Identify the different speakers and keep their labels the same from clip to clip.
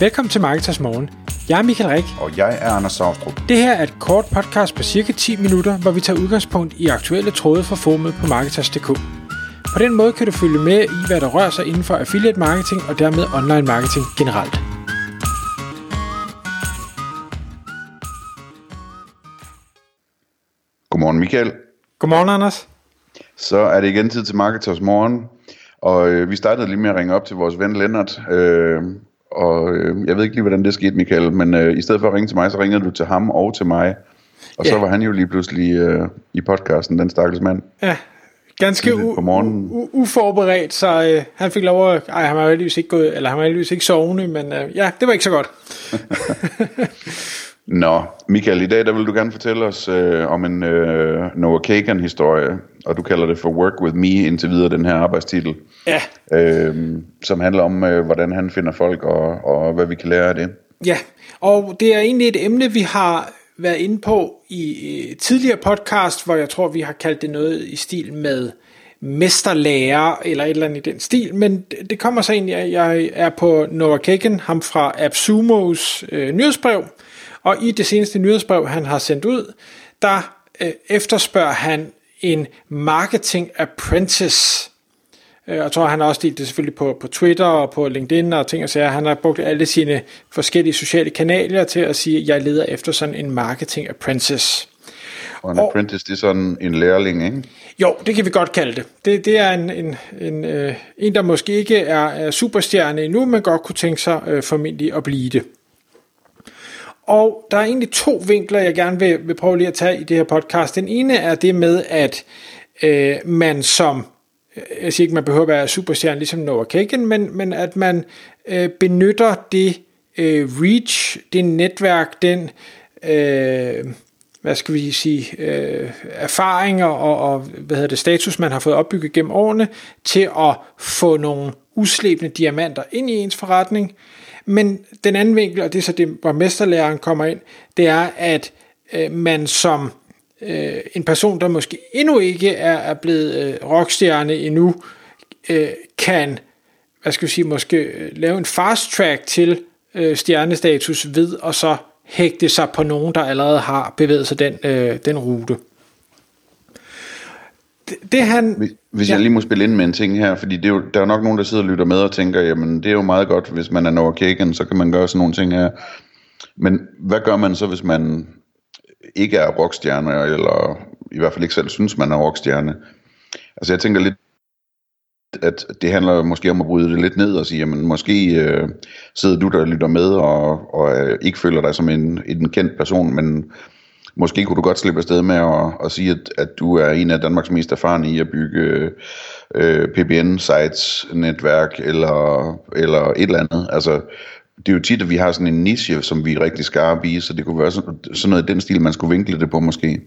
Speaker 1: Velkommen til Marketers Morgen. Jeg er Michael Rik.
Speaker 2: Og jeg er Anders Saustrup.
Speaker 1: Det her er et kort podcast på cirka 10 minutter, hvor vi tager udgangspunkt i aktuelle tråde fra formet på Marketers.dk. På den måde kan du følge med i, hvad der rører sig inden for affiliate marketing og dermed online marketing generelt.
Speaker 2: Godmorgen Michael.
Speaker 1: Godmorgen, Anders.
Speaker 2: Så er det igen tid til Marketers Morgen. Og øh, vi startede lige med at ringe op til vores ven Lennart. Øh, og øh, jeg ved ikke lige, hvordan det skete, Michael, men øh, i stedet for at ringe til mig, så ringede du til ham og til mig. Og ja. så var han jo lige pludselig øh, i podcasten, den stakkels mand.
Speaker 1: Ja, ganske u- u- uforberedt, så øh, han fik lov at... Ej, han var heldigvis ikke gået, eller han var heldigvis ikke sovende, men øh, ja, det var ikke så godt.
Speaker 2: Nå, Michael, i dag der vil du gerne fortælle os øh, om en øh, Noah Kagan-historie, og du kalder det for Work With Me indtil videre, den her arbejdstitel.
Speaker 1: Ja.
Speaker 2: Øh, som handler om, øh, hvordan han finder folk, og, og hvad vi kan lære af det.
Speaker 1: Ja, og det er egentlig et emne, vi har været inde på i tidligere podcast, hvor jeg tror, vi har kaldt det noget i stil med mesterlærer, eller et eller andet i den stil, men det kommer så egentlig, at jeg er på Noah Kagan, ham fra AppSumos øh, nyhedsbrev, og i det seneste nyhedsbrev, han har sendt ud, der øh, efterspørger han en marketing apprentice. Øh, jeg tror, han har også delt det selvfølgelig på, på Twitter og på LinkedIn og ting og sager. Han har brugt alle sine forskellige sociale kanaler til at sige, at jeg leder efter sådan en marketing apprentice.
Speaker 2: Og en og, apprentice, det er sådan en lærling, ikke?
Speaker 1: Jo, det kan vi godt kalde det. Det, det er en, en, en, øh, en, der måske ikke er, er superstjerne endnu, men godt kunne tænke sig øh, formentlig at blive det. Og der er egentlig to vinkler, jeg gerne vil, vil prøve lige at tage i det her podcast. Den ene er det med, at øh, man som, øh, jeg siger ikke, man behøver at være superstjerne ligesom Noah Kagan, men, men at man øh, benytter det øh, reach, det netværk, den, øh, hvad skal vi sige, øh, erfaringer og, og hvad hedder det, status, man har fået opbygget gennem årene, til at få nogle uslebne diamanter ind i ens forretning, men den anden vinkel, og det er så det, hvor mesterlæreren kommer ind, det er, at øh, man som øh, en person, der måske endnu ikke er, er blevet øh, rockstjerne endnu, øh, kan, hvad skal jeg sige, måske øh, lave en fast track til øh, stjernestatus ved, og så hægte sig på nogen, der allerede har bevæget sig den, øh, den rute
Speaker 2: det, det han... Hvis, hvis ja. jeg lige må spille ind med en ting her, fordi det er jo, der er nok nogen, der sidder og lytter med og tænker, jamen det er jo meget godt, hvis man er Kagan, så kan man gøre sådan nogle ting her. Men hvad gør man så, hvis man ikke er rockstjerne, eller i hvert fald ikke selv synes, man er rockstjerne? Altså jeg tænker lidt, at det handler måske om at bryde det lidt ned og sige, jamen måske øh, sidder du der og lytter med og, og øh, ikke føler dig som en, en kendt person, men måske kunne du godt slippe afsted med at, at sige, at, at du er en af Danmarks mest erfarne i at bygge øh, PBN-sites, netværk eller, eller et eller andet. Altså, det er jo tit, at vi har sådan en niche, som vi er rigtig skarpe i, så det kunne være sådan, sådan noget i den stil, man skulle vinkle det på måske.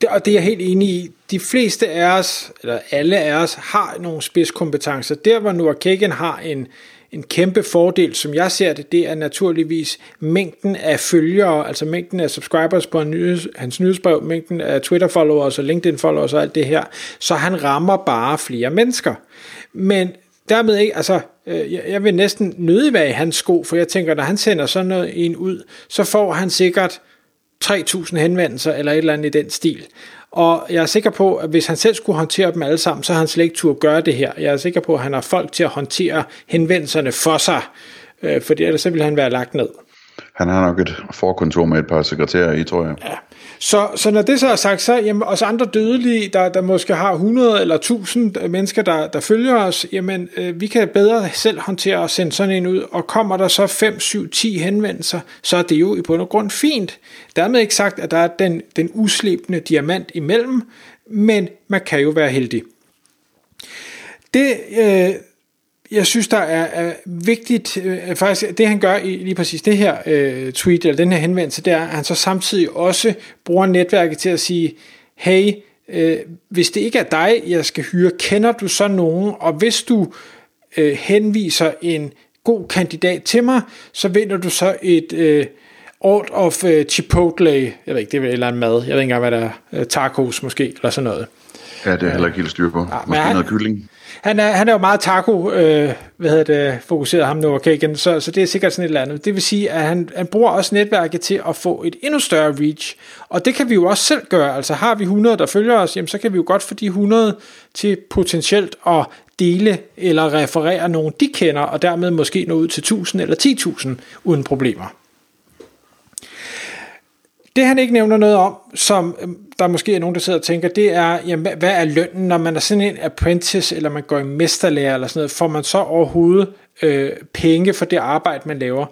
Speaker 1: Det, og det er jeg helt enig i. De fleste af os, eller alle af os, har nogle spidskompetencer. Der, hvor Noah Kagan har en, en kæmpe fordel, som jeg ser det, det er naturligvis mængden af følgere, altså mængden af subscribers på nyheds, hans nyhedsbrev, mængden af Twitter-followers og LinkedIn-followers og alt det her. Så han rammer bare flere mennesker. Men dermed ikke, altså, øh, jeg vil næsten nødig være i hans sko, for jeg tænker, når han sender sådan noget en ud, så får han sikkert 3.000 henvendelser eller et eller andet i den stil. Og jeg er sikker på, at hvis han selv skulle håndtere dem alle sammen, så har han slet ikke tur gøre det her. Jeg er sikker på, at han har folk til at håndtere henvendelserne for sig, øh, fordi ellers så ville han være lagt ned.
Speaker 2: Han har nok et forkontor med et par sekretærer i, tror jeg.
Speaker 1: Ja. Så, så når det så er sagt, så jamen, os andre dødelige, der, der måske har 100 eller 1000 mennesker, der, der følger os, jamen øh, vi kan bedre selv håndtere at sende sådan en ud, og kommer der så 5, 7, 10 henvendelser, så er det jo i bund og grund fint. Dermed ikke sagt, at der er den, den uslebende diamant imellem, men man kan jo være heldig. Det, øh, jeg synes, der er, er vigtigt, øh, faktisk det han gør i lige præcis det her øh, tweet, eller den her henvendelse, det er, at han så samtidig også bruger netværket til at sige, hey, øh, hvis det ikke er dig, jeg skal hyre, kender du så nogen, og hvis du øh, henviser en god kandidat til mig, så vinder du så et øh, Art of øh, Chipotle, jeg ved ikke, det er eller en mad, jeg ved ikke engang, hvad der er, øh, tacos måske, eller sådan noget.
Speaker 2: Ja, det er heller ikke helt styr på. Ja, Måske han, noget kylling.
Speaker 1: Han er, han er jo meget taco, øh, hvad hedder det, fokuseret ham nu, Kagan, så, så det er sikkert sådan et eller andet. Det vil sige, at han, han bruger også netværket til at få et endnu større reach, og det kan vi jo også selv gøre. Altså har vi 100, der følger os, jamen, så kan vi jo godt få de 100 til potentielt at dele eller referere nogen, de kender, og dermed måske nå ud til 1000 eller 10.000 uden problemer. Det han ikke nævner noget om, som øhm, der måske er nogen, der sidder og tænker, det er, jamen, hvad er lønnen, når man er sådan en apprentice, eller man går i mesterlærer, eller sådan noget, får man så overhovedet øh, penge for det arbejde, man laver?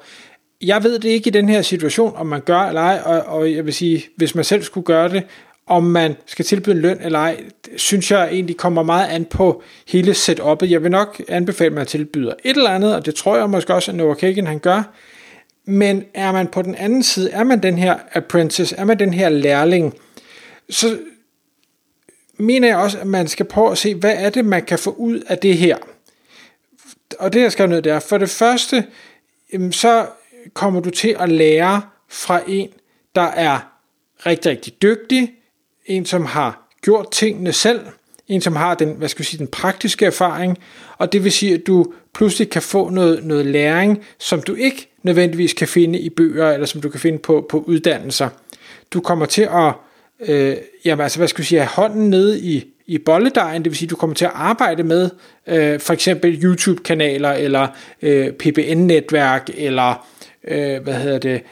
Speaker 1: Jeg ved det ikke i den her situation, om man gør eller ej, og, og jeg vil sige, hvis man selv skulle gøre det, om man skal tilbyde en løn eller ej, synes jeg egentlig kommer meget an på hele setup'et. Jeg vil nok anbefale, at man tilbyder et eller andet, og det tror jeg måske også, at Noah Kagan han gør, men er man på den anden side, er man den her apprentice, er man den her lærling, så mener jeg også, at man skal prøve at se, hvad er det, man kan få ud af det her. Og det, jeg skal ned der, for det første, så kommer du til at lære fra en, der er rigtig, rigtig dygtig, en, som har gjort tingene selv, en, som har den, hvad skal vi sige, den praktiske erfaring, og det vil sige, at du pludselig kan få noget, noget læring, som du ikke nødvendigvis kan finde i bøger, eller som du kan finde på, på uddannelser. Du kommer til at, øh, jamen altså, hvad skal vi sige, have hånden nede i, i bolledejen, det vil sige, at du kommer til at arbejde med øh, for eksempel YouTube-kanaler, eller øh, PBN-netværk, eller øh, hvad hedder det,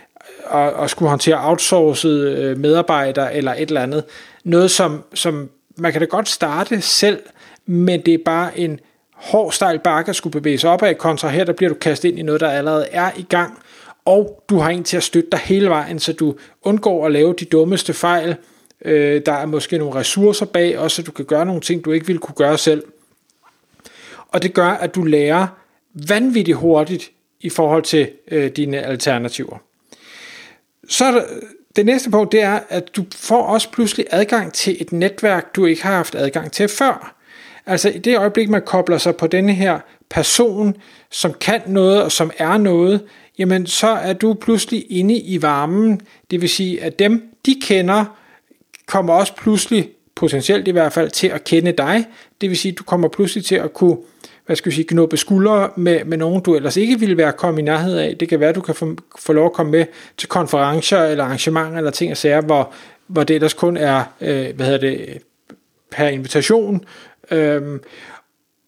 Speaker 1: og, og skulle håndtere outsourcede øh, medarbejdere, eller et eller andet. Noget, som, som man kan da godt starte selv, men det er bare en hård stejl bakke at skulle bevæge sig opad, kontra her, der bliver du kastet ind i noget, der allerede er i gang, og du har en til at støtte dig hele vejen, så du undgår at lave de dummeste fejl. Øh, der er måske nogle ressourcer bag, også så du kan gøre nogle ting, du ikke ville kunne gøre selv. Og det gør, at du lærer vanvittigt hurtigt i forhold til øh, dine alternativer. Så er der, det næste punkt, det er, at du får også pludselig adgang til et netværk, du ikke har haft adgang til før. Altså i det øjeblik, man kobler sig på denne her person, som kan noget og som er noget, jamen så er du pludselig inde i varmen. Det vil sige, at dem, de kender, kommer også pludselig, potentielt i hvert fald, til at kende dig. Det vil sige, at du kommer pludselig til at kunne hvad skal vi sige, knuppe skuldre med, med nogen, du ellers ikke ville være kommet i nærhed af. Det kan være, at du kan få, få lov at komme med til konferencer eller arrangementer eller ting og sager, hvor, hvor det ellers kun er, øh, hvad hedder det, per invitation. Øhm,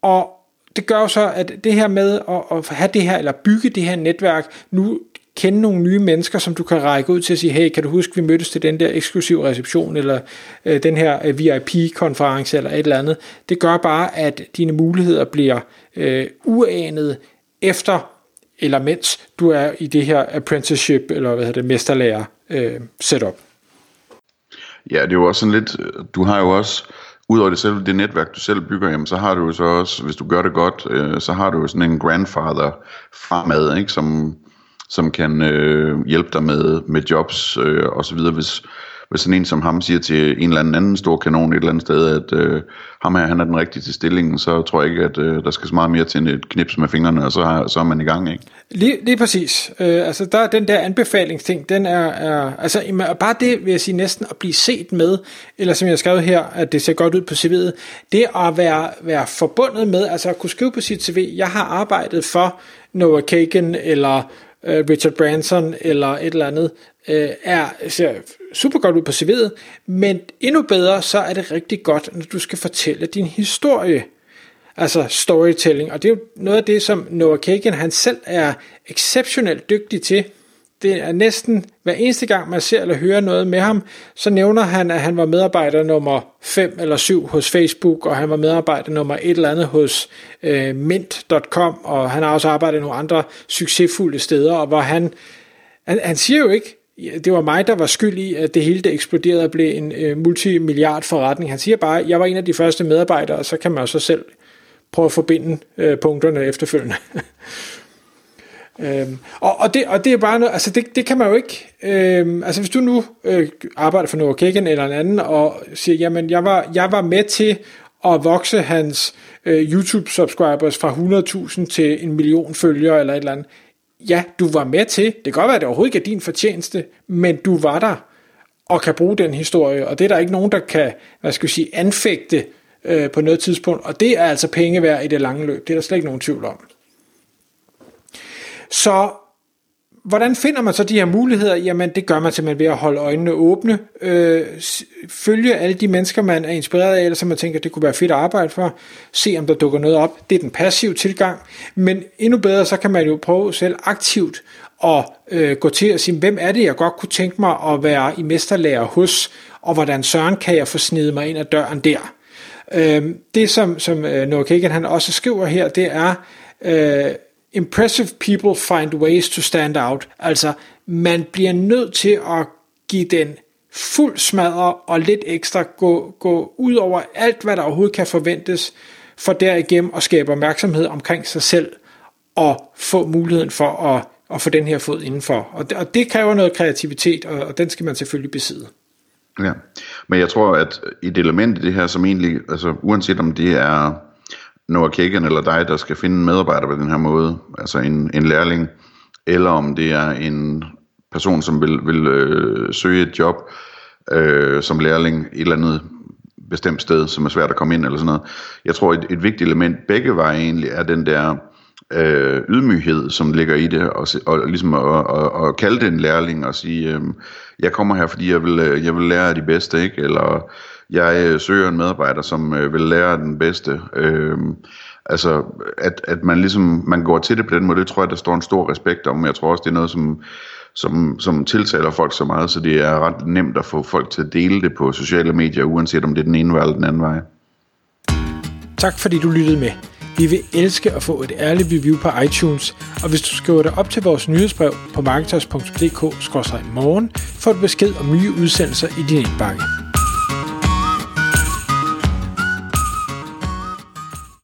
Speaker 1: og det gør jo så, at det her med at, at have det her, eller bygge det her netværk, nu kende nogle nye mennesker, som du kan række ud til at sige, hey, kan du huske, vi mødtes til den der eksklusiv reception, eller øh, den her øh, VIP-konference, eller et eller andet. Det gør bare, at dine muligheder bliver øh, uanet efter eller mens du er i det her apprenticeship, eller hvad hedder det, mesterlærer øh, setup.
Speaker 2: Ja, det er jo også sådan lidt, du har jo også, udover det selv, det netværk, du selv bygger, jamen, så har du jo så også, hvis du gør det godt, øh, så har du jo sådan en grandfather fremad, ikke, som, som kan øh, hjælpe dig med, med jobs øh, og så videre, hvis, hvis sådan en som ham siger til en eller anden, anden stor kanon et eller andet sted, at øh, ham her, han er den rigtige til stillingen, så tror jeg ikke, at øh, der skal så meget mere til end et knips med fingrene, og så, så er man i gang, ikke?
Speaker 1: Lige, lige præcis. Øh, altså, der den der anbefalingsting, den er, er altså, bare det, vil jeg sige, næsten at blive set med, eller som jeg har skrevet her, at det ser godt ud på CV'et, det at være, være forbundet med, altså at kunne skrive på sit CV, jeg har arbejdet for Noah Kagan, eller øh, Richard Branson eller et eller andet, øh, er, ser super godt ud på CV'et, men endnu bedre, så er det rigtig godt, når du skal fortælle din historie. Altså storytelling, og det er jo noget af det, som Noah Kagan han selv er exceptionelt dygtig til, det er næsten hver eneste gang, man ser eller hører noget med ham, så nævner han, at han var medarbejder nummer 5 eller 7 hos Facebook, og han var medarbejder nummer et eller andet hos øh, Mint.com, og han har også arbejdet nogle andre succesfulde steder, og hvor han, han, han siger jo ikke, det var mig, der var skyld i, at det hele det eksploderede og blev en øh, multimilliard forretning. Han siger bare, at jeg var en af de første medarbejdere, og så kan man jo så selv prøve at forbinde øh, punkterne efterfølgende. Øhm, og, og, det, og det er bare noget, altså det, det kan man jo ikke, øhm, altså hvis du nu øh, arbejder for Noah Kagan eller en anden, og siger, jamen jeg var, jeg var med til at vokse hans øh, YouTube-subscribers fra 100.000 til en million følgere eller et eller andet. Ja, du var med til, det kan godt være, at det overhovedet ikke er din fortjeneste, men du var der og kan bruge den historie, og det er der ikke nogen, der kan, hvad skal jeg sige, anfægte øh, på noget tidspunkt, og det er altså penge værd i det lange løb. Det er der slet ikke nogen tvivl om. Så hvordan finder man så de her muligheder? Jamen, det gør man simpelthen ved at holde øjnene åbne, øh, følge alle de mennesker, man er inspireret af, eller som man tænker, det kunne være fedt at arbejde for, se om der dukker noget op. Det er den passive tilgang, men endnu bedre, så kan man jo prøve selv aktivt at øh, gå til at sige, hvem er det, jeg godt kunne tænke mig at være i mesterlærer hos, og hvordan søren kan jeg få snedet mig ind ad døren der. Øh, det, som, som øh, Noah Kagan han også skriver her, det er, øh, impressive people find ways to stand out. Altså, man bliver nødt til at give den fuld smadre og lidt ekstra gå, gå ud over alt, hvad der overhovedet kan forventes, for derigennem at skabe opmærksomhed omkring sig selv og få muligheden for at, at få den her fod indenfor. Og det, og det kræver noget kreativitet, og, og den skal man selvfølgelig besidde.
Speaker 2: Ja, men jeg tror, at et element i det her, som egentlig, altså uanset om det er Noah Kagan eller dig, der skal finde en medarbejder på den her måde, altså en, en lærling, eller om det er en person, som vil, vil øh, søge et job øh, som lærling et eller andet bestemt sted, som er svært at komme ind eller sådan noget. Jeg tror, et, et vigtigt element begge veje egentlig er den der øh, ydmyghed, som ligger i det, og, og ligesom at, at, at kalde det en lærling og sige, øh, jeg kommer her, fordi jeg vil, øh, jeg vil lære af de bedste, ikke? eller jeg øh, søger en medarbejder, som øh, vil lære den bedste. Øh, altså, at, at man ligesom, man går til det på den måde, det tror jeg, der står en stor respekt om, jeg tror også, det er noget, som, som, som tiltaler folk så meget, så det er ret nemt at få folk til at dele det på sociale medier, uanset om det er den ene vej eller den anden vej.
Speaker 1: Tak fordi du lyttede med. Vi vil elske at få et ærligt review på iTunes, og hvis du skriver dig op til vores nyhedsbrev på marketers.dk-morgen, får du besked om nye udsendelser i din indbakke.